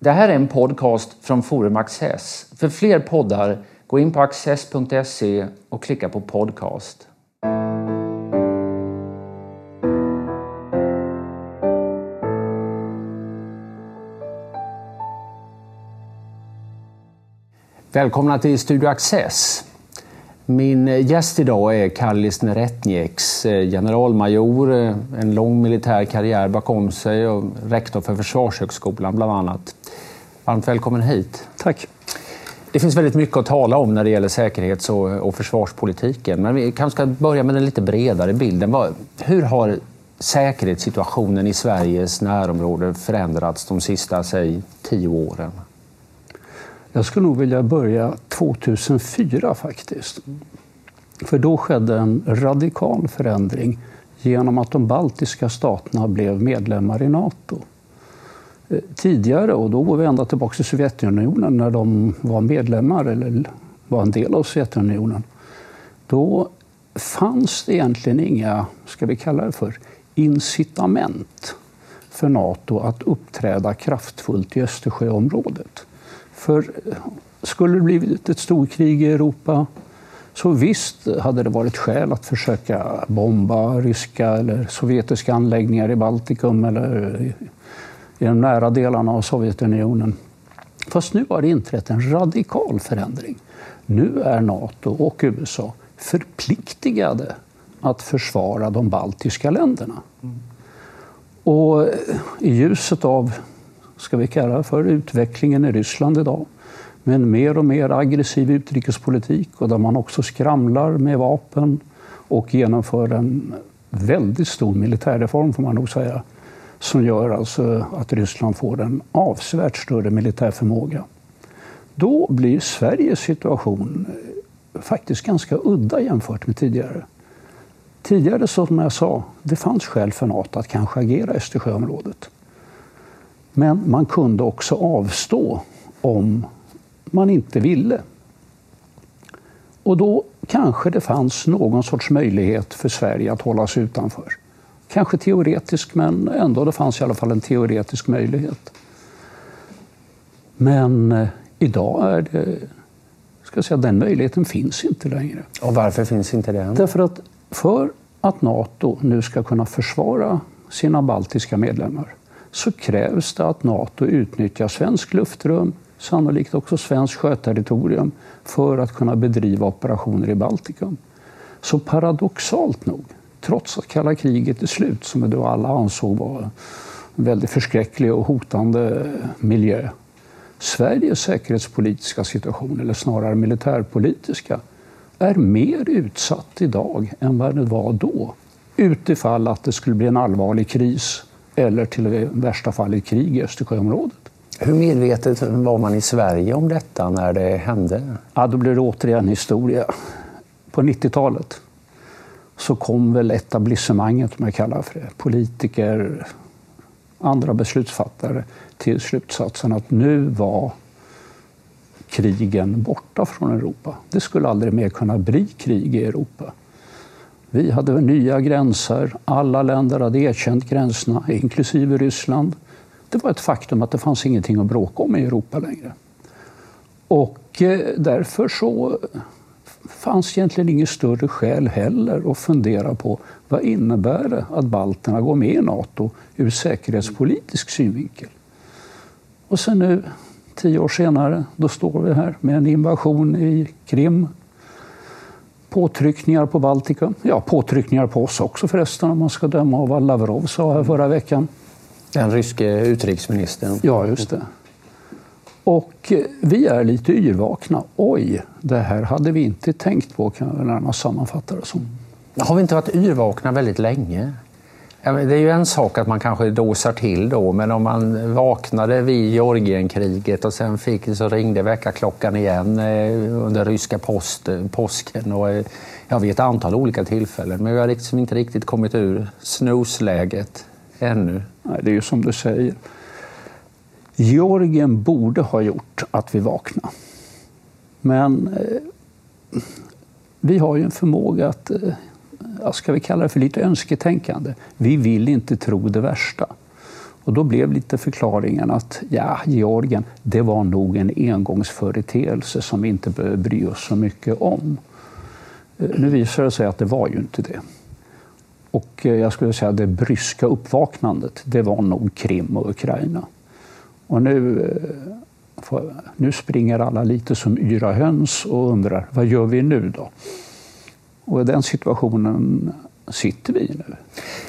Det här är en podcast från Forum Access. För fler poddar, gå in på access.se och klicka på podcast. Välkomna till Studio Access. Min gäst idag är Kallis Neretnieks, eh, generalmajor, eh, en lång militär karriär bakom sig och rektor för Försvarshögskolan bland annat. Varmt välkommen hit. Tack. Det finns väldigt mycket att tala om när det gäller säkerhets och, försvarspolitiken. Men vi kanske ska börja med den lite bredare bilden. Hur har säkerhetssituationen i Sveriges närområde förändrats de sista, säg, tio åren? Jag skulle nog vilja börja 2004 faktiskt. För då skedde en radikal förändring genom att de baltiska staterna blev medlemmar i Nato. Tidigare, och då går vi ända tillbaka till Sovjetunionen när de var medlemmar eller var en del av Sovjetunionen. Då fanns det egentligen inga, ska vi kalla det för, incitament för Nato att uppträda kraftfullt i Östersjöområdet. För skulle det blivit ett storkrig i Europa så visst hade det varit skäl att försöka bomba ryska eller sovjetiska anläggningar i Baltikum eller i de nära delarna av Sovjetunionen. Fast nu har det inträtt en radikal förändring. Nu är Nato och USA förpliktigade att försvara de baltiska länderna. Och i ljuset av ska vi kalla för utvecklingen i Ryssland idag. Med en mer och mer aggressiv utrikespolitik och där man också skramlar med vapen och genomför en väldigt stor militärreform får man nog säga. Som gör alltså att Ryssland får en avsevärt större militär förmåga. Då blir Sveriges situation eh, faktiskt ganska udda jämfört med tidigare. Tidigare, som jag sa, det fanns skäl för Nato att kanske agera i Östersjöområdet. Men man kunde också avstå om man inte ville. Och då kanske det fanns någon sorts möjlighet för Sverige att hålla sig utanför. Kanske teoretisk, men ändå det fanns i alla fall en teoretisk möjlighet. Men eh, idag är det, ska säga, den möjligheten finns inte längre. Och varför finns inte den? Därför att för att Nato nu ska kunna försvara sina baltiska medlemmar så krävs det att Nato utnyttjar svensk luftrum, sannolikt också svenskt sjöterritorium, för att kunna bedriva operationer i Baltikum. Så paradoxalt nog, trots att kalla kriget är slut, som då alla ansåg var en väldigt förskräcklig och hotande miljö, Sveriges säkerhetspolitiska situation, eller snarare militärpolitiska, är mer utsatt idag än vad det var då. Utifall att det skulle bli en allvarlig kris eller till värsta fall ett krig i Östersjöområdet. Hur medvetet var man i Sverige om detta när det hände? Ja, då blir det återigen historia. På 90-talet så kom väl etablissemanget, om jag kallar för det, politiker, andra beslutsfattare till slutsatsen att nu var krigen borta från Europa. Det skulle aldrig mer kunna bli krig i Europa. Vi hade nya gränser. Alla länder hade erkänt gränserna, inklusive Ryssland. Det var ett faktum att det fanns ingenting att bråka om i Europa längre. Och eh, därför så fanns egentligen inget större skäl heller att fundera på vad innebär det att balterna går med i Nato ur säkerhetspolitisk synvinkel. Och sen nu, tio år senare, då står vi här med en invasion i Krim Påtryckningar på Baltikum. Ja, påtryckningar på oss också förresten om man ska döma av vad Lavrov sa här förra veckan. Den ryske utrikesministern. Ja, just det. Och eh, vi är lite yrvakna. Oj, det här hade vi inte tänkt på kan jag närmast sammanfatta det som. Har vi inte varit yrvakna väldigt länge? Det är ju en sak att man kanske dåsar till då, men om man vaknade vid Georgienkriget och sen fick, så ringde väckarklockan igen eh, under ryska post, påsken och eh, ja, vid ett antal olika tillfällen. Men vi har liksom inte riktigt kommit ur snusläget ännu. Nej, det är ju som du säger. Georgien borde ha gjort att vi vaknade. Men eh, vi har ju en förmåga att eh, ska vi kalla det för lite önsketänkande. Vi vill inte tro det värsta. Och då blev lite förklaringen att ja, Georgien, det var nog en engångsföreteelse som vi inte behöver bry oss så mycket om. Eh, nu visar det sig att det var ju inte det. Och eh, jag skulle säga att det bryska uppvaknandet, det var nog Krim och Ukraina. Och nu, eh, nu springer alla lite som yra höns och undrar, vad gör vi nu då? Och i den situationen sitter vi nu.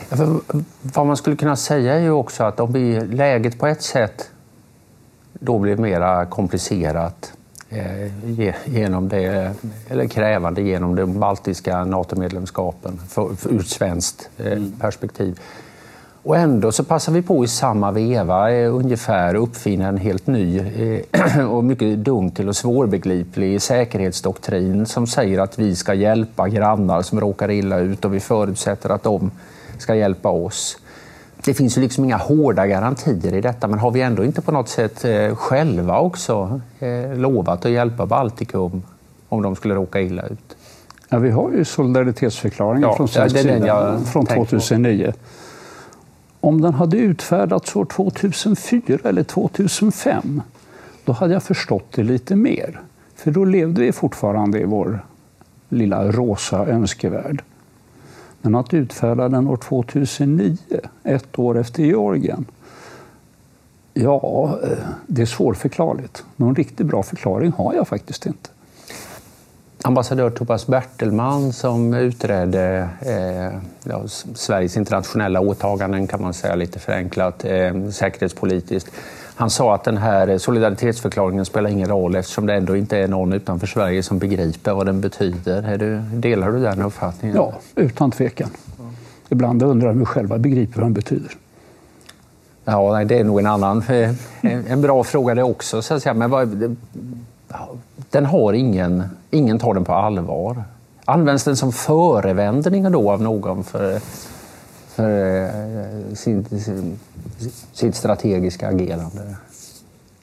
Ja, vad man skulle kunna säga är ju också att om vi, läget på ett sätt då blir mera komplicerat eh, genom det, eller krävande genom de baltiska NATO-medlemskapen ur svenskt eh, mm. perspektiv. Och ändå så passar vi på i samma veva eh, ungefär uppfinna en helt ny eh, och mycket dunkel och svårbegriplig säkerhetsdoktrin som säger att vi ska hjälpa grannar som råkar illa ut och vi förutsätter att de ska hjälpa oss. Det finns ju liksom inga hårda garantier i detta men har vi ändå inte på något sätt eh, själva också lovat att hjälpa Baltikum om de skulle råka illa ut? Ja, vi har ju solidaritetsförklaringen ja, från svensk sida från 2009. På om den hade utfärdats år 2004 eller 2005, då hade jag förstått det lite mer. För då levde vi fortfarande i vår lilla rosa önskevärld. Men att utfärda den år 2009, ett år efter Georgien, ja, eh, det är svårförklarligt. Någon riktigt bra förklaring har jag faktiskt inte ambassadör Tobias Bertelman som utredde eh, ja, Sveriges internationella åtaganden kan man säga lite förenklat, eh, säkerhetspolitiskt. Han sa att den här solidaritetsförklaringen spelar ingen roll eftersom det ändå inte är någon utanför Sverige som begriper vad den betyder. Du, delar du den uppfattningen? Ja, utan tvekan. Ibland undrar jag om vi själva begriper vad den betyder. Ja, det är nog en annan, eh, en bra fråga det också. Så att säga. Men vad, den har ingen, ingen tar den på allvar. Används den som förevändning då av någon för, för eh, sin, sin, sitt strategiska agerande?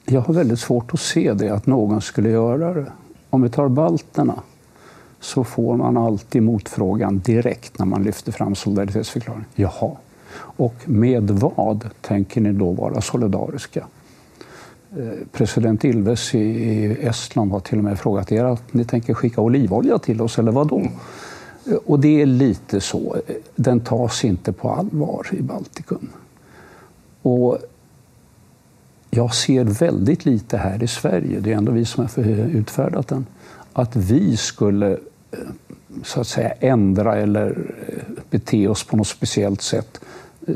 Jag har väldigt svårt att se det, att någon skulle göra det. Om vi tar balterna så får man alltid motfrågan direkt när man lyfter fram solidaritetsförklaringen. Jaha, och med vad tänker ni då vara solidariska? Eh, president Ilves i Estland har till och med frågat er att ni tänker skicka olivolja till oss, eller vad då? Eh, och det är lite så. Eh, den tas inte på allvar i Baltikum. Och jag ser väldigt lite här i Sverige, det är ändå vi som har utfärdat den, att vi skulle så att säga ändra eller bete oss på något speciellt sätt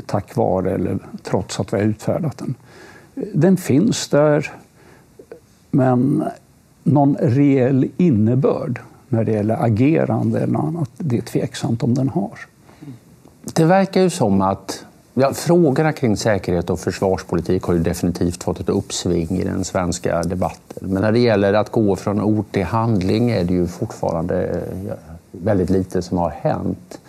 tack vare eller trots att vi har utfärdat den den finns där, men någon reell innebörd när det gäller agerande eller annat, det är tveksamt om den har. Det verkar ju som att ja, frågorna kring säkerhet och försvarspolitik har ju definitivt fått ett uppsving i den svenska debatten. Men när det gäller att gå från ord till handling är det ju fortfarande väldigt lite som har hänt.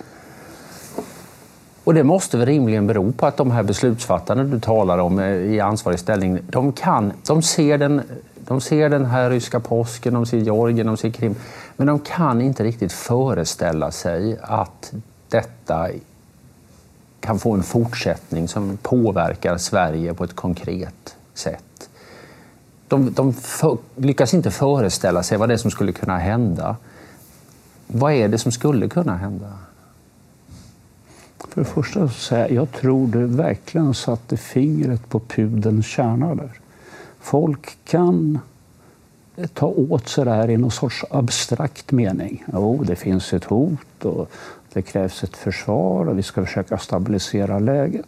Och det måste väl rimligen bero på att de här beslutsfattarna du talar om eh, i ansvarig ställning, de, kan, de, ser den, de ser den här ryska påsken, de ser Georgien, de ser Krim, men de kan inte riktigt föreställa sig att detta kan få en fortsättning som påverkar Sverige på ett konkret sätt. De, de för, lyckas inte föreställa sig vad det är som skulle kunna hända. Vad är det som skulle kunna hända? För det första så säger jag tror du verkligen satte fingret på pudelns kärna där. Folk kan ta åt sig det här i någon sorts abstrakt mening. Jo, det finns ett hot och det krävs ett försvar och vi ska försöka stabilisera läget.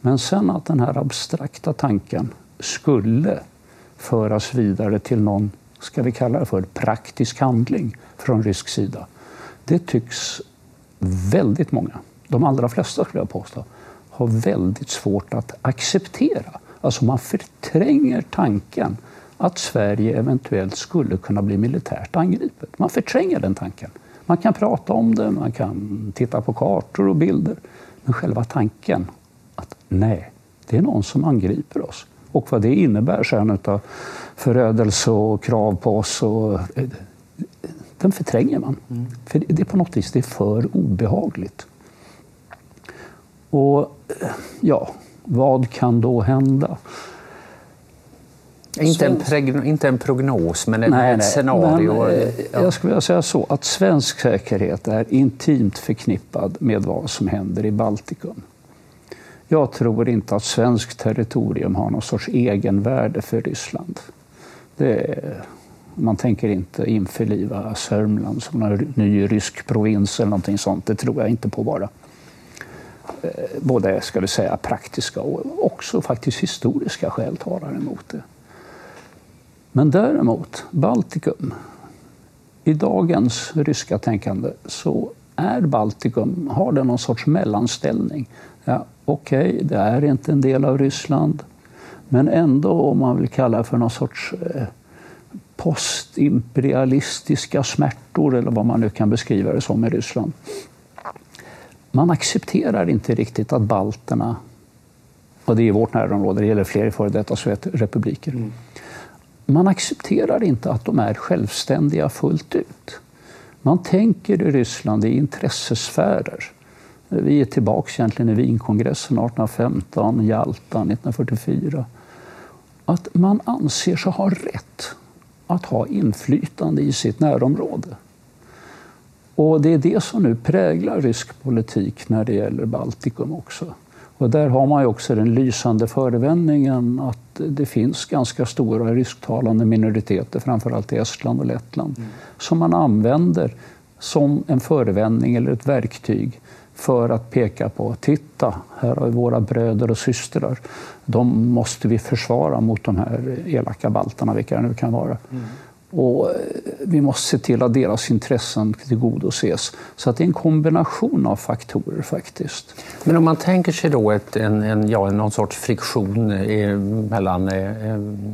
Men sen att den här abstrakta tanken skulle föras vidare till någon, ska vi kalla det för, praktisk handling från rysk sida. Det tycks väldigt många de allra flesta skulle jag påstå, har väldigt svårt att acceptera. Alltså man förtränger tanken att Sverige eventuellt skulle kunna bli militärt angripet. Man förtränger den tanken. Man kan prata om det, man kan titta på kartor och bilder. Men själva tanken att nej, det är någon som angriper oss. Och vad det innebär sen av förödelse och krav på oss, och, eh, den förtränger man. Mm. För det är på något vis det är för obehagligt. Och ja, Vad kan då hända? Inte en, preg- inte en prognos, men ett, nej, ett scenario. Men, eh, ja. Jag skulle vilja säga så att svensk säkerhet är intimt förknippad med vad som händer i Baltikum. Jag tror inte att svenskt territorium har någon sorts egenvärde för Ryssland. Är, man tänker inte införliva Sörmland som en ny rysk provins eller någonting sånt. Det tror jag inte på bara. Eh, både ska du säga, praktiska och också faktiskt historiska skäl talar emot det. Men däremot, Baltikum. I dagens ryska tänkande så är Baltikum, har det någon sorts mellanställning. Ja, Okej, okay, det är inte en del av Ryssland, men ändå om man vill kalla det för någon sorts eh, postimperialistiska smärtor eller vad man nu kan beskriva det som i Ryssland. Man accepterar inte riktigt att balterna, och det är i vårt närområde, det gäller fler före detta Sovjetrepubliker, mm man accepterar inte att de är självständiga fullt ut. Man tänker i Ryssland i intressesfärer. Vi är tillbaka egentligen i Wienkongressen 1815, Jalta 1944. Att man anser sig ha rätt att ha inflytande i sitt närområde. Och det är det som nu präglar rysk politik när det gäller Baltikum också. Och där har man ju också den lysande förevändningen att det finns ganska stora rysktalande minoriteter, framförallt i Estland och Lettland, mm. som man använder som en förevändning eller ett verktyg för att peka på, titta, här har vi våra bröder och systrar. De måste vi försvara mot de här elaka baltarna, vilka det nu kan vara. Mm. Och eh, vi måste se till att deras intressen tillgodoses. Så att det är en kombination av faktorer faktiskt. Men om man tänker sig då ett, en, en, ja, någon sorts friktion i, mellan eh,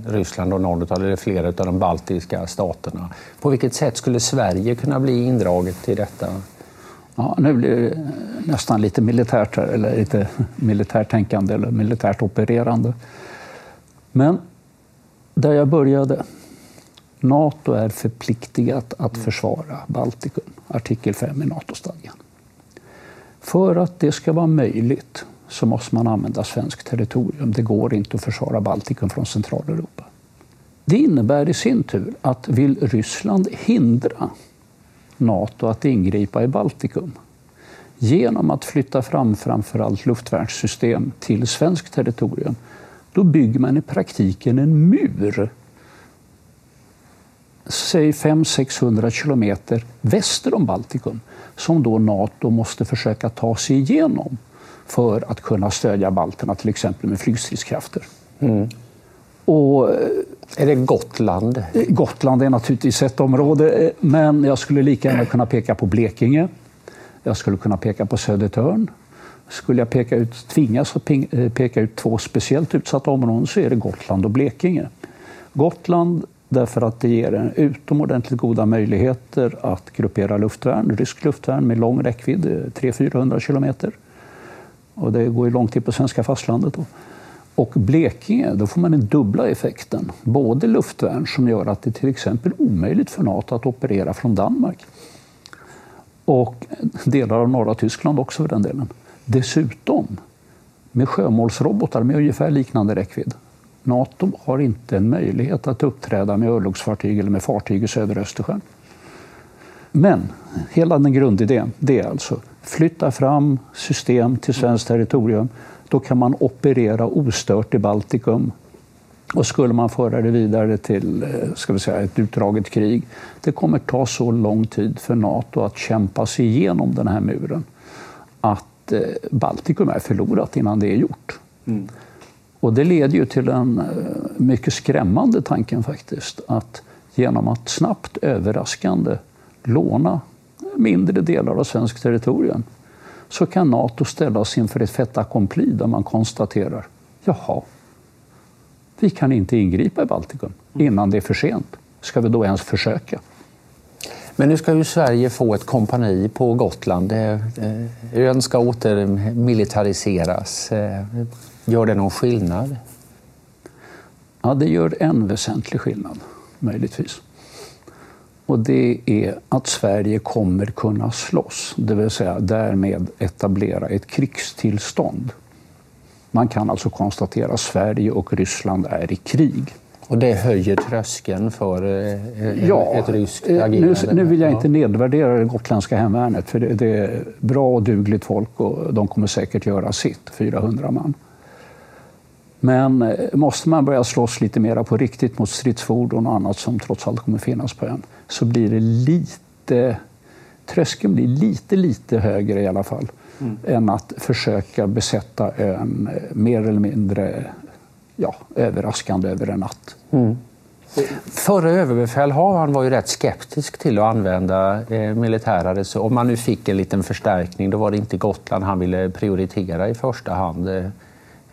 Ryssland och någon av, eller flera av de baltiska staterna. På vilket sätt skulle Sverige kunna bli indraget i detta? Ja, nu blir det nästan lite militärt här, eller lite militärtänkande eller militärt opererande. Men där jag började Nato är förpliktigat att försvara Baltikum, artikel 5 i Nato-stadgan. För att det ska vara möjligt så måste man använda svenskt territorium. Det går inte att försvara Baltikum från Centraleuropa. Det innebär i sin tur att vill Ryssland hindra Nato att ingripa i Baltikum genom att flytta fram framförallt luftvärnssystem till svenskt territorium, då bygger man i praktiken en mur säg 500-600 kilometer väster om Baltikum som då Nato måste försöka ta sig igenom för att kunna stödja balterna till exempel med flygstridskrafter. Mm. Och, eh, är det Gotland? Eh, Gotland är naturligtvis ett område, eh, men jag skulle lika gärna kunna peka på Blekinge. Jag skulle kunna peka på Södertörn. Skulle jag peka ut, tvingas att peka ut två speciellt utsatta områden så är det Gotland och Blekinge. Gotland därför att det ger en utomordentligt goda möjligheter att gruppera luftvärn, rysk luftvärn med lång räckvidd, eh, 300-400 kilometer. Och det går ju långt in på svenska fastlandet. Då. Och Blekinge, då får man den dubbla effekten. Både luftvärn som gör att det till exempel är omöjligt för Nato att operera från Danmark. Och delar av norra Tyskland också för den delen. Dessutom med sjömålsrobotar med ungefär liknande räckvidd. Nato har inte en möjlighet att uppträda med örlogsfartyg eller med fartyg i södra Östersjön. Men hela den grundidén det är alltså flytta fram system till svenskt territorium. Då kan man operera ostört i Baltikum. Och skulle man föra det vidare till eh, ska vi säga, ett utdraget krig, det kommer ta så lång tid för Nato att kämpa sig igenom den här muren att eh, Baltikum är förlorat innan det är gjort. Mm. Och det leder ju till en eh, mycket skrämmande tanken faktiskt, att genom att snabbt överraskande låna mindre delar av svenskt territorium så kan Nato ställas inför ett fait accompli där man konstaterar jaha, vi kan inte ingripa i Baltikum innan det är för sent. Ska vi då ens försöka? Men nu ska ju Sverige få ett kompani på Gotland. Eh, Ön ska återmilitariseras. Eh, Gör det någon skillnad? Ja, det gör en väsentlig skillnad, möjligtvis. Och det är att Sverige kommer kunna slåss, det vill säga därmed etablera ett krigstillstånd Man kan alltså konstatera att Sverige och Ryssland är i krig. Och det höjer tröskeln för eh, ja, ett ryskt eh, agerande? Nu, nu vill jag inte nedvärdera det gotländska hemvärnet för det, det, är bra och dugligt folk och de kommer säkert göra sitt, 400 man. Men eh, måste man börja slåss lite mer på riktigt mot stridsfordon och annat som trots allt kommer finnas på ön så blir det lite... Tröskeln blir lite, lite högre i alla fall mm. än att försöka besätta ön mer eller mindre ja, överraskande över en natt. Mm. Förre överbefälhavaren var ju rätt skeptisk till att använda eh, militära resurser. Om man nu fick en liten förstärkning, då var det inte Gotland han ville prioritera i första hand.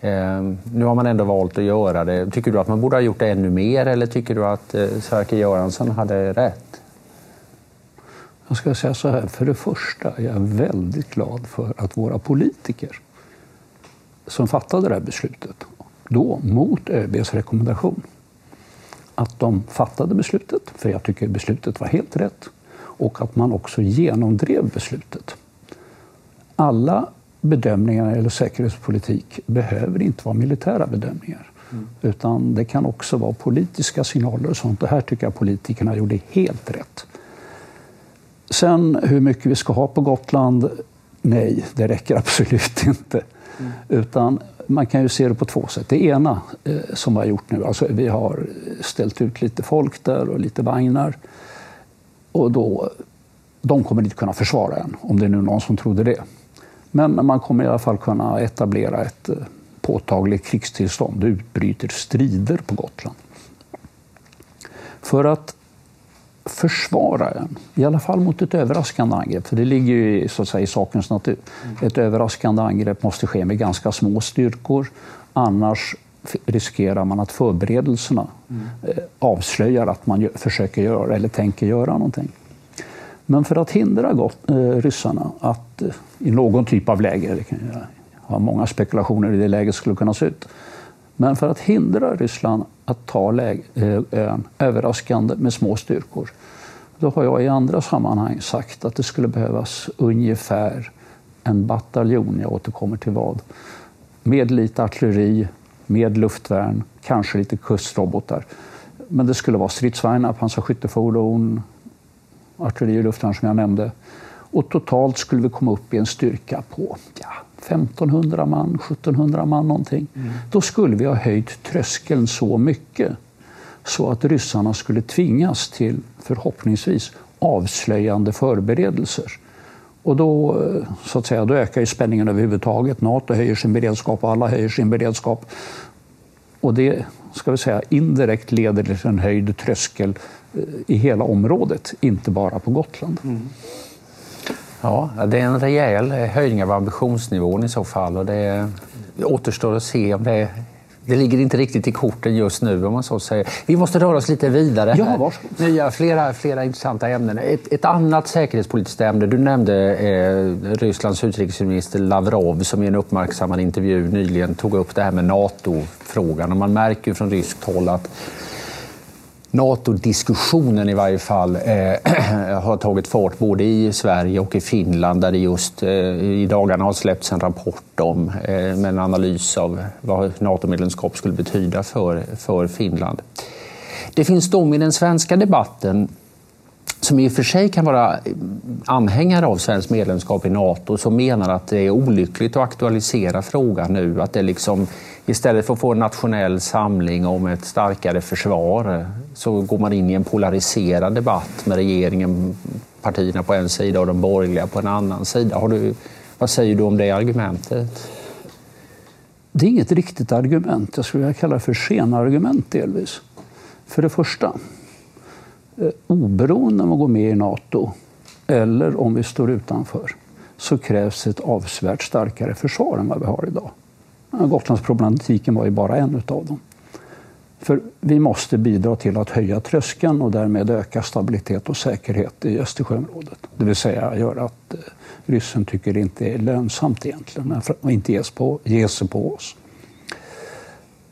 Eh, nu har man ändå valt att göra det. Tycker du att man borde ha gjort det ännu mer eller tycker du att eh, Sverker Göransson hade rätt? Jag ska säga så här, för det första är jag väldigt glad för att våra politiker som fattade det här beslutet då mot ÖBs rekommendation. Att de fattade beslutet, för jag tycker beslutet var helt rätt, och att man också genomdrev beslutet. Alla bedömningar när det gäller säkerhetspolitik behöver inte vara militära bedömningar. Mm. Utan det kan också vara politiska signaler och sånt. Och här tycker jag politikerna gjorde helt rätt. Sen hur mycket vi ska ha på Gotland? Nej, det räcker absolut inte. Mm. Utan man kan ju se det på två sätt. Det ena eh, som vi har gjort nu, alltså vi har ställt ut lite folk där och lite vagnar. Och då, de kommer inte kunna försvara en, om det är nu någon som trodde det. Men man kommer i alla fall kunna etablera ett eh, påtagligt krigstillstånd. Det utbryter strider på Gotland. För att försvara en, i alla fall mot ett överraskande angrepp. För det ligger ju så att säga, i sakens natur. Ett överraskande angrepp måste ske med ganska små styrkor. Annars riskerar man att förberedelserna mm. Eh, avslöjar att man försöker göra eller tänker göra någonting. Men för att hindra gott, eh, ryssarna att eh, i någon typ av läge, det kan jag ha många spekulationer i det läget skulle kunna se ut, men för att hindra Ryssland att ta läge, eh, ön överraskande med små styrkor, då har jag i andra sammanhang sagt att det skulle behövas ungefär en bataljon, jag återkommer till vad, med lite artilleri, med luftvärn, kanske lite kustrobotar. Men det skulle vara stridsvagnar, pansarskyttefordon, artilleri och luftvärn som jag nämnde. Och totalt skulle vi komma upp i en styrka på ja, 1500 man, 1700 man någonting. Mm. Då skulle vi ha höjt tröskeln så mycket så att ryssarna skulle tvingas till, förhoppningsvis, avslöjande förberedelser. Och då, så att säga, då ökar ju spänningen överhuvudtaget. Nato höjer sin beredskap och alla höjer sin beredskap. Och det ska vi säga, indirekt leder till en höjd tröskel eh, i hela området, inte bara på Gotland. Mm. Ja, det är en rejäl höjning av ambitionsnivån i så fall och det återstår att se om det det ligger inte riktigt i korten just nu om man så säger. Vi måste röra oss lite vidare. Ja, Nya, flera, flera intressanta ämnen. Ett, ett annat säkerhetspolitiskt ämne. Du nämnde eh, Rysslands utrikesminister Lavrov som i en uppmärksammad intervju nyligen tog upp det här med NATO-frågan. Och man märker ju från ryskt håll att NATO-diskussionen i varje fall eh, har tagit fart både i Sverige och i Finland där det just eh, i dagarna har släppts en rapport om eh, med en analys av vad NATO-medlemskap skulle betyda för, för Finland. Det finns de i den svenska debatten som i och för sig kan vara anhängare av svenskt medlemskap i Nato som menar att det är olyckligt att aktualisera frågan nu. Att det liksom, istället för att få en nationell samling om ett starkare försvar så går man in i en polariserad debatt med regeringen, partierna på en sida och de borgerliga på en annan sida. Har du, vad säger du om det argumentet? Det är inget riktigt argument. Jag skulle vilja kalla det för skenargument delvis. För det första, Eh, oberoende om vi går med i Nato eller om vi står utanför så krävs ett avsevärt starkare försvar än vad vi har idag. Eh, Gotlandsproblematiken var ju bara en av dem. För vi måste bidra till att höja tröskeln och därmed öka stabilitet och säkerhet i Östersjöområdet. Det vill säga göra att eh, ryssen tycker det inte är lönsamt egentligen och inte ges, på, ge sig på oss.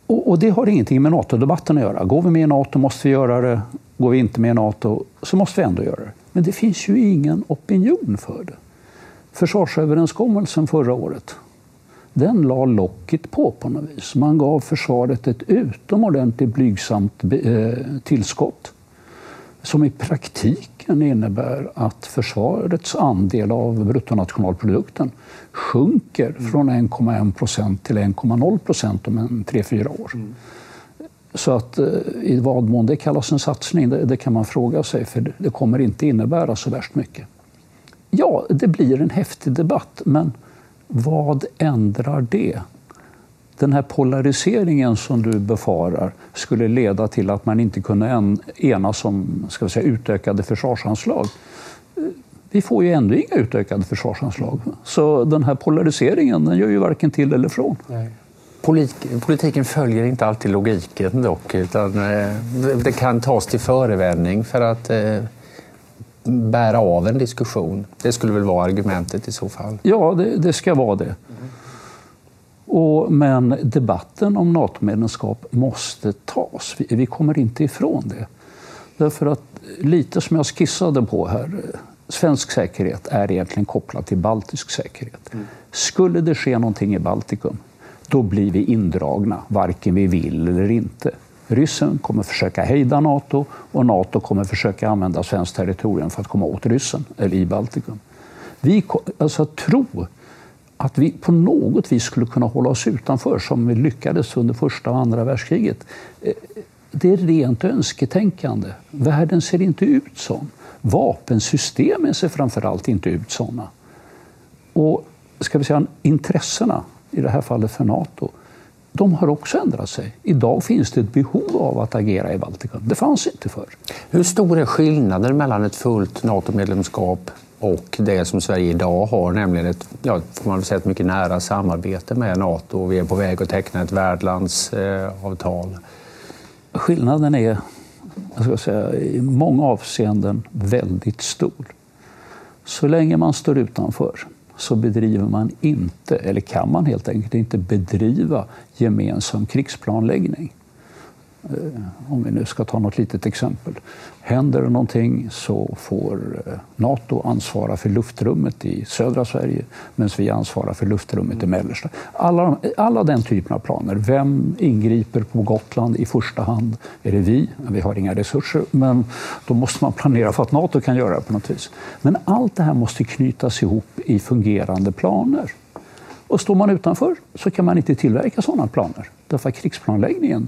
Och, och, det har ingenting med NATO-debatten att göra. Går vi med i NATO måste vi göra det. Går vi inte med i NATO så måste vi ändå göra det. Men det finns ju ingen opinion för det. Försvarsöverenskommelsen förra året den la locket på på något vis. Man gav försvaret ett utomordentligt blygsamt eh, tillskott som i praktiken innebär att försvarets andel av bruttonationalprodukten sjunker från 1,1 procent till 1,0 procent om en tre, fyra år. Mm. Så att eh, i vad mån det kallas en satsning, det, det, kan man fråga sig, för det kommer inte innebära så värst mycket. Ja, det blir en häftig debatt, men vad ändrar det? Den här polariseringen som du befarar skulle leda till att man inte kunde enas om ska vi säga, utökade försvarsanslag. Eh, vi får ju ändå inga utökade försvarsanslag. Så den här polariseringen den gör ju varken till eller från. Nej. Politiken följer inte alltid logiken dock, utan eh, det kan tas till förevändning för att eh, bära av en diskussion. Det skulle väl vara argumentet i så fall? Ja, det, det ska vara det. Och, men debatten om NATO-medlemskap måste tas. Vi, vi, kommer inte ifrån det. Därför att, lite som jag skissade på här, svensk säkerhet är egentligen kopplad till baltisk säkerhet. Mm. Skulle det ske någonting i Baltikum, då blir vi indragna, varken vi vill eller inte. Ryssen kommer försöka hejda Nato och Nato kommer försöka använda svenskt territorium för att komma åt ryssen eller i Baltikum. Vi, alltså tro att vi på något vis skulle kunna hålla oss utanför som vi lyckades under första och andra världskriget. Eh, det är rent önsketänkande. Världen ser inte ut så. Vapensystemen ser framförallt inte ut såna. Och ska vi säga intressena, i det här fallet för Nato, de har också ändrat sig. Idag finns det ett behov av att agera i Baltikum. Det fanns inte förr. Hur stor är skillnaden mellan ett fullt NATO-medlemskap och det som Sverige idag har, nämligen ett, ja, får man säga, ett mycket nära samarbete med Nato. Vi är på väg att teckna ett värdlandsavtal. Skillnaden är jag ska säga, i många avseenden väldigt stor. Så länge man står utanför så bedriver man inte, eller kan man helt enkelt inte bedriva gemensam krigsplanläggning. Eh, om vi nu ska ta något litet exempel. Händer det någonting så får eh, Nato ansvara för luftrummet i södra Sverige medan vi ansvarar för luftrummet i mellersta. Alla, alla den typen av planer. Vem ingriper på Gotland i första hand? Är det vi? Vi har inga resurser, men då måste man planera för att Nato kan göra det på något vis. Men allt det här måste knytas ihop i fungerande planer. Och står man utanför så kan man inte tillverka sådana planer. Därför att krigsplanläggningen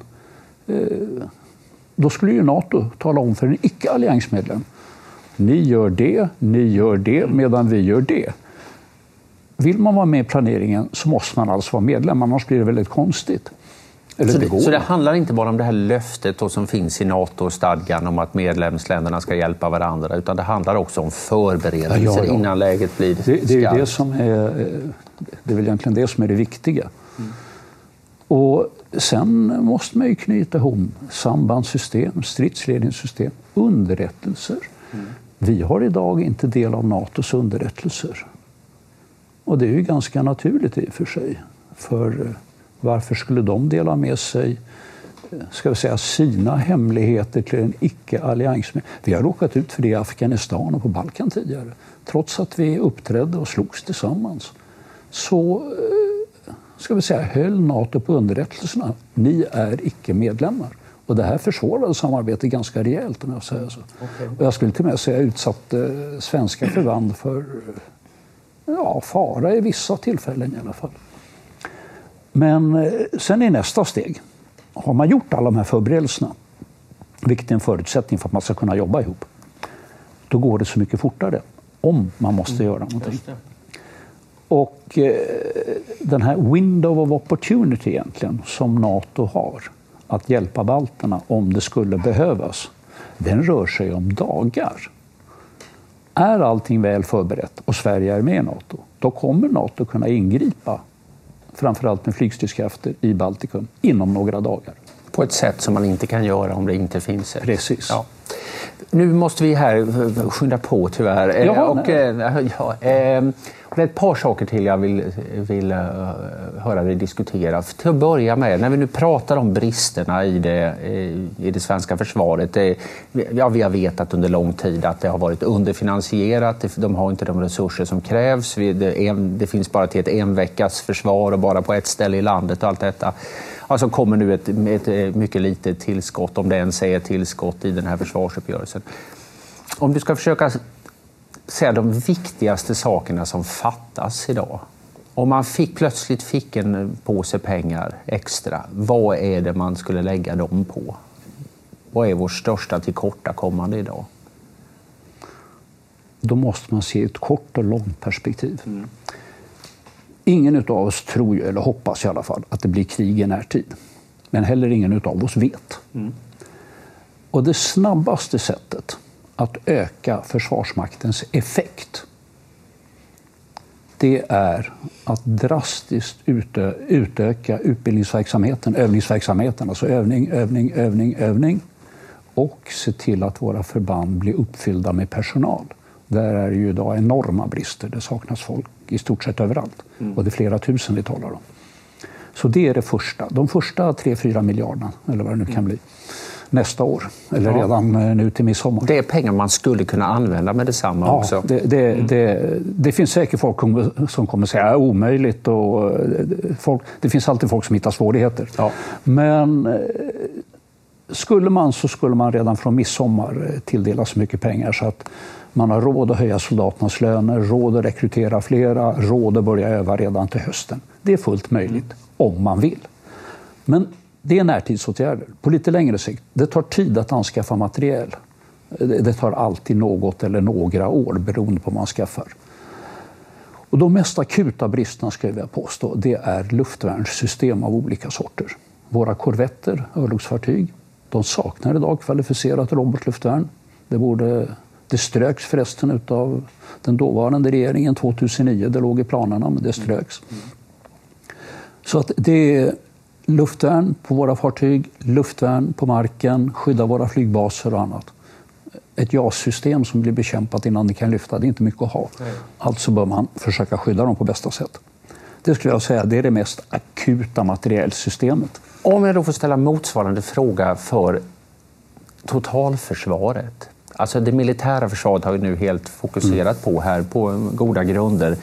då skulle ju Nato tala om för en icke-alliansmedlem ni gör det, ni gör det, medan vi gör det. Vill man vara med i planeringen så måste man alltså vara medlem, annars blir det väldigt konstigt. så, det, så det handlar inte bara om det här löftet som finns i NATO-stadgan om att medlemsländerna ska hjälpa varandra, utan det handlar också om förberedelser ja, ja, ja. innan läget blir det, det, är det, som är, eh, det är väl egentligen det som är det viktiga. Mm. Och sen måste man ju knyta ihop sambandssystem, stridsledningssystem, underrättelser. Mm. Vi har idag inte del av Natos underrättelser. Och det är ju ganska naturligt i och för sig. För eh, varför skulle de dela med sig eh, ska vi säga, sina hemligheter till en icke-alliansmedlem? Vi har råkat ut för det i Afghanistan och på Balkan tidigare. Trots att vi uppträdde och slogs tillsammans. Så eh, ska vi säga, höll Nato på underrättelserna. Ni är icke-medlemmar. Och det här försvårade samarbetet ganska rejält om jag säger så. Okay. Och jag skulle till och med säga utsatte svenska förband för ja, fara i vissa tillfällen i alla fall. Men eh, sen i nästa steg, har man gjort alla de här förberedelserna, vilket är en förutsättning för att man ska kunna jobba ihop, då går det så mycket fortare om man måste mm. göra någonting. Och eh, den här window of opportunity egentligen som Nato har att hjälpa balterna om det skulle behövas, den rör sig om dagar. Är allting väl förberett och Sverige är med i Nato, då kommer Nato kunna ingripa, framförallt med flygstridskrafter i Baltikum, inom några dagar. På ett sätt som man inte kan göra om det inte finns ett. Precis. Ja. Nu måste vi här skynda på tyvärr. Eh, ja, och, ja, eh, det är ett par saker till jag vill, vill höra dig diskutera. Till att börja med, när vi nu pratar om bristerna i det, i det svenska försvaret. Det, ja, vi har vetat under lång tid att det har varit underfinansierat. De har inte de resurser som krävs. Det, det finns bara till ett enveckas försvar och bara på ett ställe i landet och allt detta. Alltså kommer nu ett, ett mycket litet tillskott, om det ens är ett tillskott i den här försvarsuppgörelsen. Om du ska försöka säga de viktigaste sakerna som fattas idag. Om man fick, plötsligt fick en påse pengar extra, vad är det man skulle lägga dem på? Vad är vårt största tillkortakommande idag? Då måste man se ett kort och långt perspektiv. Mm. Ingen av oss tror, eller hoppas i alla fall, att det blir krig i närtid. Men heller ingen av oss vet. Mm. Och det snabbaste sättet att öka Försvarsmaktens effekt det är att drastiskt utö utöka utbildningsverksamheten, övningsverksamheten, alltså övning, övning, övning, övning och se till att våra förband blir uppfyllda med personal. Där är det ju idag enorma brister. Det saknas folk i stort sett överallt. Mm. Och det är flera tusen vi talar om. Så det är det första. De första 3-4 miljarderna, eller vad det nu kan mm. bli, nästa år. Eller ja. redan eh, nu till midsommar. Det är pengar man skulle kunna använda med detsamma ja, också. Det, det, mm. det, det, finns säkert folk som kommer säga att det är omöjligt. Och eh, folk, det finns alltid folk som hittar svårigheter. Ja. Men eh, skulle man så skulle man redan från midsommar tilldelas så mycket pengar så att man har råd att höja soldaternas löner, råd att rekrytera flera, råd att börja öva redan till hösten. Det är fullt möjligt mm. om man vill. Men det är närtidsåtgärder. På lite längre sikt, det tar tid att anskaffa materiel. Det tar alltid något eller några år beroende på vad man skaffar. Och de mest akuta bristerna, ska jag vilja påstå, det är luftvärnssystem av olika sorter. Våra korvetter, örlogsfartyg, de saknar idag kvalificerat robotluftvärn. Det borde det ströks förresten av den dåvarande regeringen 2009. Det låg i planerna, men det ströks. Så att det är luftvärn på våra fartyg, luftvärn på marken, skydda våra flygbaser och annat. Ett JAS-system som blir bekämpat innan det kan lyfta, det är inte mycket att ha. Alltså bör man försöka skydda dem på bästa sätt. Det skulle jag säga det är det mest akuta materielsystemet. Om jag då får ställa motsvarande fråga för totalförsvaret. Alltså det militära försvaret har vi nu helt fokuserat på här på goda grunder.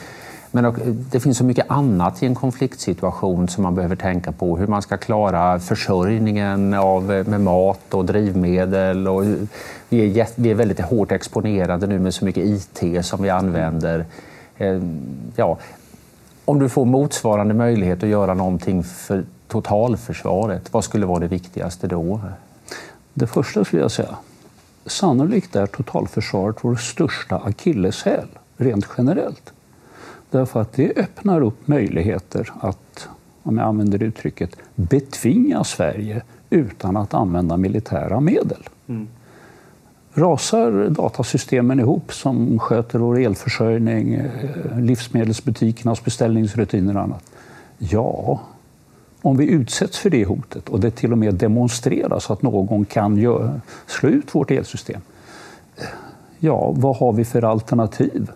Men det finns så mycket annat i en konfliktsituation som man behöver tänka på. Hur man ska klara försörjningen av, med mat och drivmedel. Och vi, är, vi är väldigt hårt exponerade nu med så mycket IT som vi använder. Eh, ja, om du får motsvarande möjlighet att göra någonting för totalförsvaret, vad skulle vara det viktigaste då? Det första skulle jag säga, sannolikt är totalförsvaret vår största akilleshäl rent generellt. Därför att det öppnar upp möjligheter att, om jag använder uttrycket, betvinga Sverige utan att använda militära medel. Mm. Rasar datasystemen ihop som sköter vår elförsörjning, eh, livsmedelsbutikernas beställningsrutiner och annat? Ja, om vi utsätts för det hotet och det till och med demonstreras att någon kan slå ut vårt elsystem, ja, vad har vi för alternativ?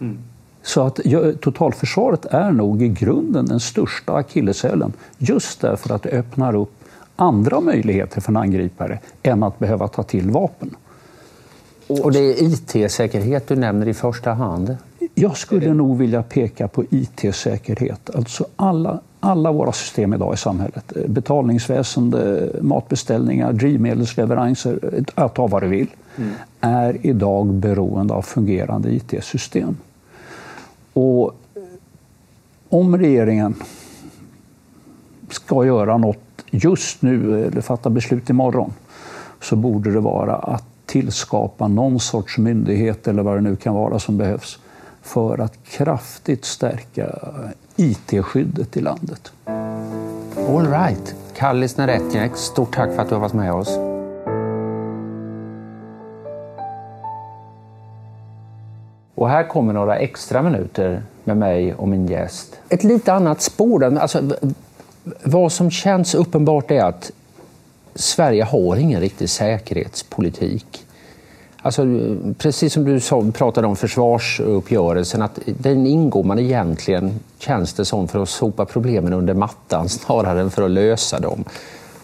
Mm. Så att totalförsvaret är nog i grunden den största akilleshälen just därför att det öppnar upp andra möjligheter för en angripare än att behöva ta till vapen. Och det är IT-säkerhet du nämner i första hand? Jag skulle nog vilja peka på IT-säkerhet. Alltså alla, alla våra system idag i samhället, eh, betalningsväsende, matbeställningar, drivmedelsleveranser, ta vad du vill, mm. är idag beroende av fungerande IT-system. Och om regeringen ska göra något just nu eller fatta beslut imorgon så borde det vara att tillskapa någon sorts myndighet eller vad det nu kan vara som behövs för att kraftigt stärka IT-skyddet i landet. All right. Kallis Neretjek, stort tack för att du har varit med oss. Och här kommer några extra minuter med mig och min gäst. Ett lite annat spår. Alltså, vad som känns uppenbart är att Sverige har ingen riktig säkerhetspolitik. Alltså, precis som du pratade om försvarsuppgörelsen, att den ingår man egentligen, känns det som, för att sopa problemen under mattan snarare än för att lösa dem.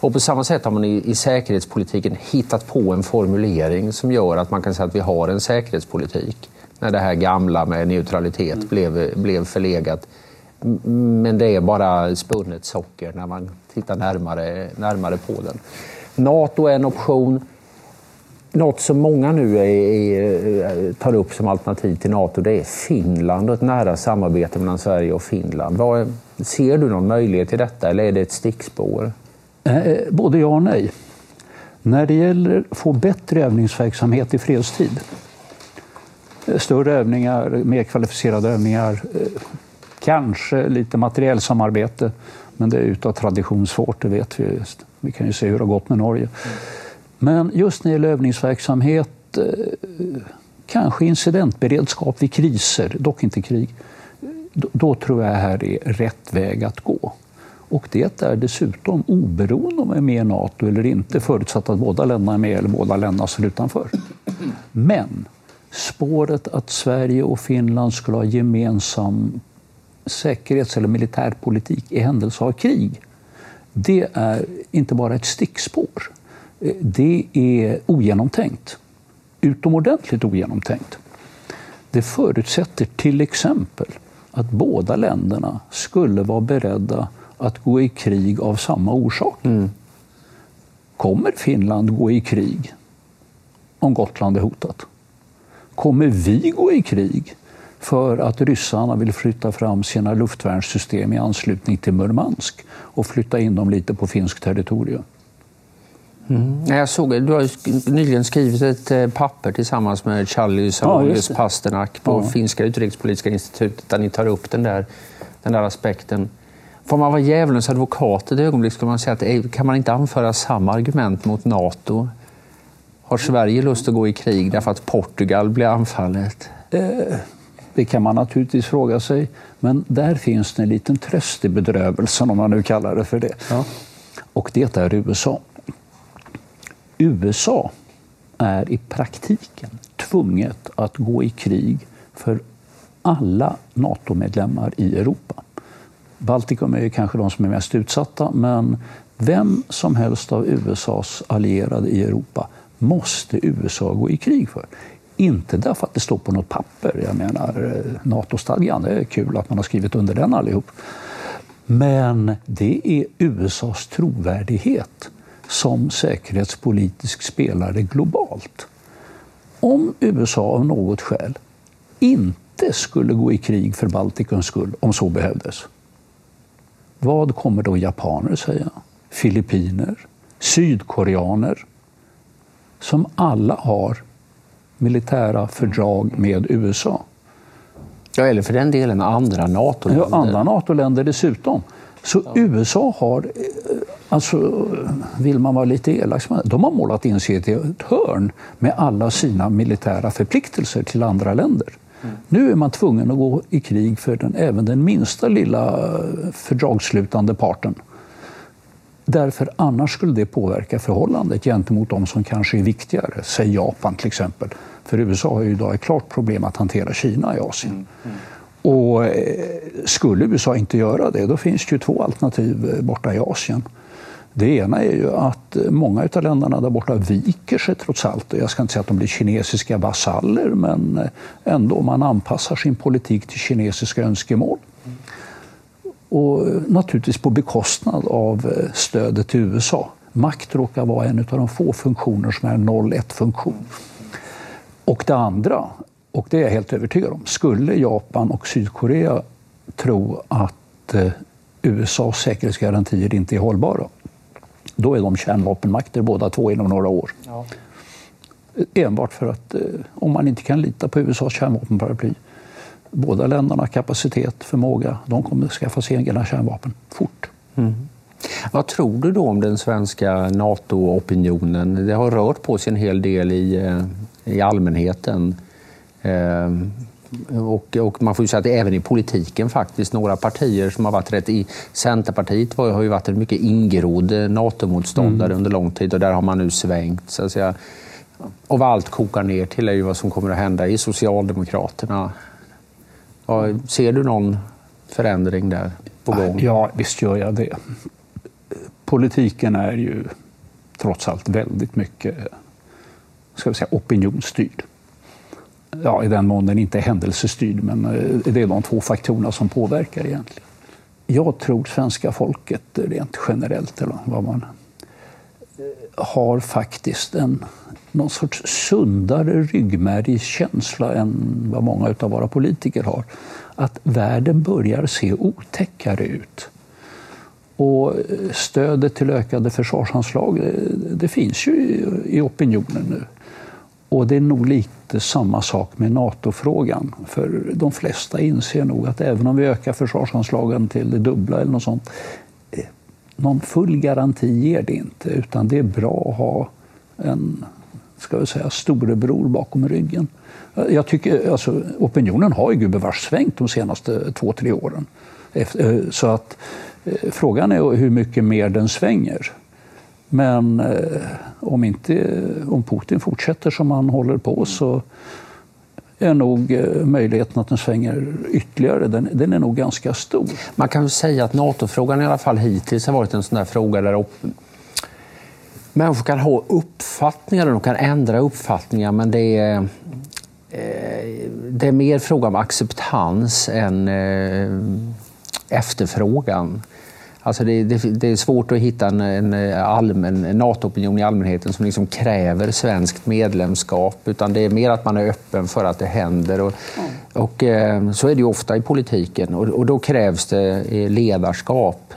Och på samma sätt har man i, i säkerhetspolitiken hittat på en formulering som gör att man kan säga att vi har en säkerhetspolitik. När det här gamla med neutralitet mm. blev, blev förlegat. Men det är bara spunnet socker när man tittar närmare, närmare på den. Nato är en option. Något som många nu är, är, eh, tar upp som alternativ till Nato det är Finland och ett nära samarbete mellan Sverige och Finland. Var, ser du någon möjlighet till detta eller är det ett stickspår? Eh, både ja och nej. När det gäller att få bättre övningsverksamhet i fredstid, eh, större övningar, mer kvalificerade övningar, kanske lite materiellsamarbete, men det är utav tradition svårt, det vet vi. Just. Vi kan ju se hur det har gått med Norge. Men just när det gäller övningsverksamhet, eh, kanske incidentberedskap vid kriser, dock inte krig, då tror jag här är rätt väg att gå. Och det är dessutom oberoende om vi är med i Nato eller inte, förutsatt att båda länderna är med eller båda länderna står utanför. Men spåret att Sverige och Finland skulle ha gemensam säkerhets eller militärpolitik i händelse av krig, det är inte bara ett stickspår. Det är ogenomtänkt. Utomordentligt ogenomtänkt. Det förutsätter till exempel att båda länderna skulle vara beredda att gå i krig av samma orsak. Mm. Kommer Finland gå i krig om Gotland är hotat? Kommer vi gå i krig för att ryssarna vill flytta fram sina luftvärnssystem i anslutning till Murmansk och flytta in dem lite på finskt territorium? Mm. Jag såg, du har nyligen skrivit ett eh, papper tillsammans med Charlie Salonius ja, Pasternak på ja. Finska utrikespolitiska institutet där ni tar upp den där, den där aspekten. Får man vara djävulens advokat ett ögonblick skulle man säga att kan man inte anföra samma argument mot Nato? Har Sverige lust att gå i krig därför att Portugal blir anfallet? Eh, det kan man naturligtvis fråga sig, men där finns det en liten tröst i bedrövelsen om man nu kallar det för det. Ja. Och det är USA. USA är i praktiken tvunget att gå i krig för alla NATO-medlemmar i Europa. Baltikum är kanske de som är mest utsatta, men vem som helst av USAs allierade i Europa måste USA gå i krig för. Inte därför att det står på något papper. Jag menar, eh, NATO-stadgan, det är kul att man har skrivit under den allihop. Men det är USAs trovärdighet som säkerhetspolitisk spelare globalt. Om USA av något skäl inte skulle gå i krig för Baltikums skull, om så behövdes, vad kommer då japaner säga? Filippiner? Sydkoreaner? Som alla har militära fördrag med USA. Ja, eller för den delen andra NATO-länder. Ja, andra NATO-länder dessutom. Så ja. USA har, eh, alltså, vill man vara lite elak, de har målat in sig i ett hörn med alla sina militära förpliktelser till andra länder. Mm. Nu är man tvungen att gå i krig för den, även den minsta lilla fördragsslutande parten. Därför annars skulle det påverka förhållandet gentemot de som kanske är viktigare, säg Japan till exempel. För USA har ju idag ett klart problem att hantera Kina i Asien. Mm. Mm. Och eh, skulle USA inte göra det, då finns det ju två alternativ eh, borta i Asien. Det ena är ju att eh, många av länderna där borta viker sig trots allt. Jag ska inte säga att de blir kinesiska vasaller, men ändå man anpassar sin politik till kinesiska önskemål. Och naturligtvis på bekostnad av stödet till USA. Makt råkar vara en av de få funktioner som är 0-1-funktion. Och det andra, och det är jag helt övertygad om, skulle Japan och Sydkorea tro att eh, USAs säkerhetsgarantier inte är hållbara, då är de kärnvapenmakter båda två inom några år. Ja. Enbart för att eh, om man inte kan lita på USAs kärnvapenparaply Båda länderna har kapacitet, förmåga. De kommer att skaffa sig egna kärnvapen fort. Mm. Vad tror du då om den svenska NATO-opinionen? Det har rört på sig en hel del i, eh, i allmänheten. Eh, och, och, man får ju säga att det även i politiken faktiskt, några partier som har varit rätt i... Centerpartiet har ju varit en mycket ingrodd NATO-motståndare mm. under lång tid och där har man nu svängt. Så att säga. Och vad allt kokar ner till är ju vad som kommer att hända i Socialdemokraterna. ser du någon förändring där på gång? Ja, visst gör jag det. Politiken är ju trots allt väldigt mycket ska vi säga, opinionsstyrd. Ja, I den mån den inte är händelsestyrd, men eh, det är de två faktorerna som påverkar egentligen. Jag tror svenska folket eh, rent generellt, eller vad man eh, har faktiskt en någon sorts sundare ryggmärgskänsla än vad många av våra politiker har. Att världen börjar se otäckare ut. Och stödet till ökade försvarsanslag, det finns ju i opinionen nu. Och det är nog lite samma sak med NATO-frågan. För de flesta inser nog att även om vi ökar försvarsanslagen till det dubbla eller något sånt, eh, någon full garanti ger det inte. Utan det är bra att ha en ska vi säga, storebror bakom ryggen. Jag tycker, alltså, opinionen har ju gubevars svängt de senaste två, tre åren. Eh, så att eh, frågan är hur mycket mer den svänger. Men eh, om, inte, om Putin fortsätter som han håller på så är nog möjligheten att den svänger ytterligare, den, den är nog ganska stor. Man kan säga att NATO-frågan i alla fall hittills har varit en sån där fråga där människor kan ha uppfattningar och de kan ändra uppfattningar men det är, eh, det är mer fråga om acceptans än eh, efterfrågan. Alltså det, det, det, är svårt att hitta en, en allmän NATO-opinion i allmänheten som liksom kräver svenskt medlemskap. Utan det är mer att man är öppen för att det händer. Och, och eh, så är det ofta i politiken. Och, och då krävs det ledarskap.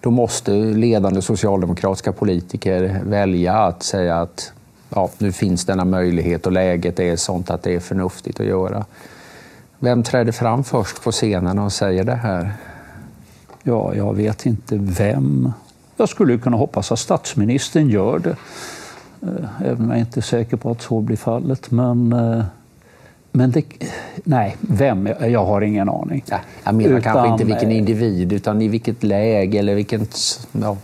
Då måste ledande socialdemokratiska politiker välja att säga att ja, nu finns denna möjlighet och läget är sånt att det är förnuftigt att göra. Vem träder fram först på scenen och säger det här? Ja, jag vet inte vem. Jag skulle kunna hoppas att statsministern gör det. Eh, även om jag inte är säker på att så blir fallet. Men eh, men det, nej, vem? Jag har ingen aning. Ja, jag menar utan, kanske inte vilken individ, utan i vilket läge eller vilket... Ja.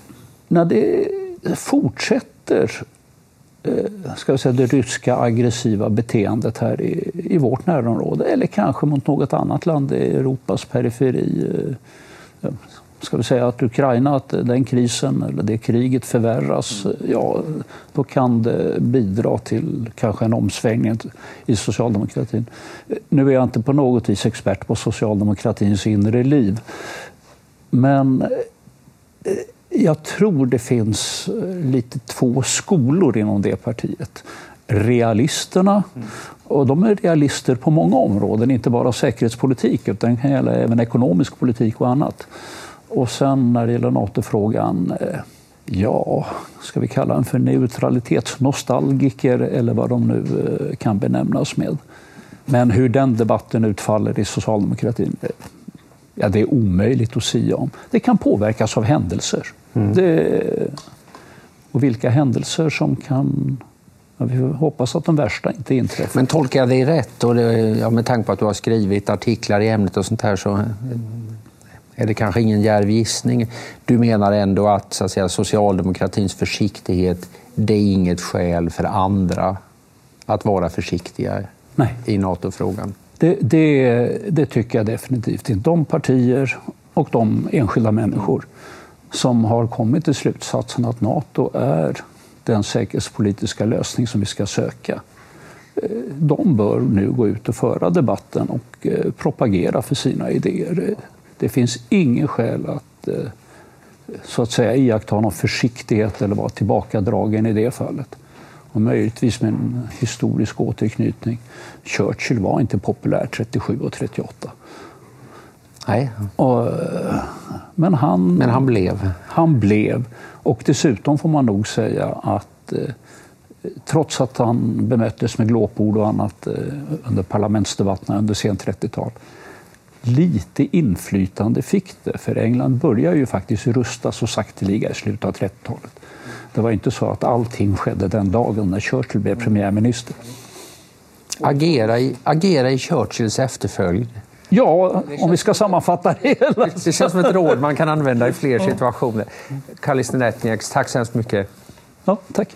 När det fortsätter eh, ska jag säga, det ryska aggressiva beteendet här i, i vårt närområde eller kanske mot något annat land i Europas periferi eh, ska vi säga att Ukraina, att den krisen eller det kriget förvärras, ja, då kan det bidra till kanske en omsvängning i socialdemokratin. Nu är jag inte på något vis expert på socialdemokratins inre liv, men eh, jag tror det finns lite två skolor inom det partiet. Realisterna, och de är realister på många områden, inte bara säkerhetspolitik utan kan gälla även ekonomisk politik och annat. Och sen när det gäller NATO-frågan, eh, ja, ska vi kalla den för neutralitetsnostalgiker eller vad de nu eh, kan benämnas med. Men hur den debatten utfaller i socialdemokratin, eh, ja, det är omöjligt att säga om. Det kan påverkas av händelser. Mm. Det, och vilka händelser som kan Ja, vi hoppas att de värsta inte inträffar. Men tolkar jag dig rätt, och det, ja, med tanke på att du har skrivit artiklar i ämnet och sånt här, så är det kanske ingen djärv gissning. Du menar ändå att, så att säga, socialdemokratins försiktighet, det är inget skäl för andra att vara försiktiga Nej. i NATO-frågan? Det, det, det, tycker jag definitivt inte. De partier och de enskilda människor som har kommit till slutsatsen att NATO är den säkerhetspolitiska lösning som vi ska söka. Eh, de bör nu gå ut och föra debatten och eh, propagera för sina idéer. Det finns ingen skäl att eh, så att säga iaktta någon försiktighet eller vara tillbakadragen i det fallet. Och möjligtvis med en historisk återknytning. Churchill var inte populär 37 och 38. Nej. Och, men, han, men han blev? Han blev. Och dessutom får man nog säga att eh, trots att han bemöttes med glåpord och annat eh, under parlamentsdebatterna under sent 30-tal lite inflytande fick det. För England började ju faktiskt rusta så sakteliga i slutet av 30-talet. Det var inte så att allting skedde den dagen när Churchill blev premiärminister. Agera i, agera i Churchills efterföljd. Ja, om vi ska sammanfatta det hela. Det känns som ett råd man kan använda i fler situationer. Kallis Netnieks, tack så hemskt mycket. Ja, tack.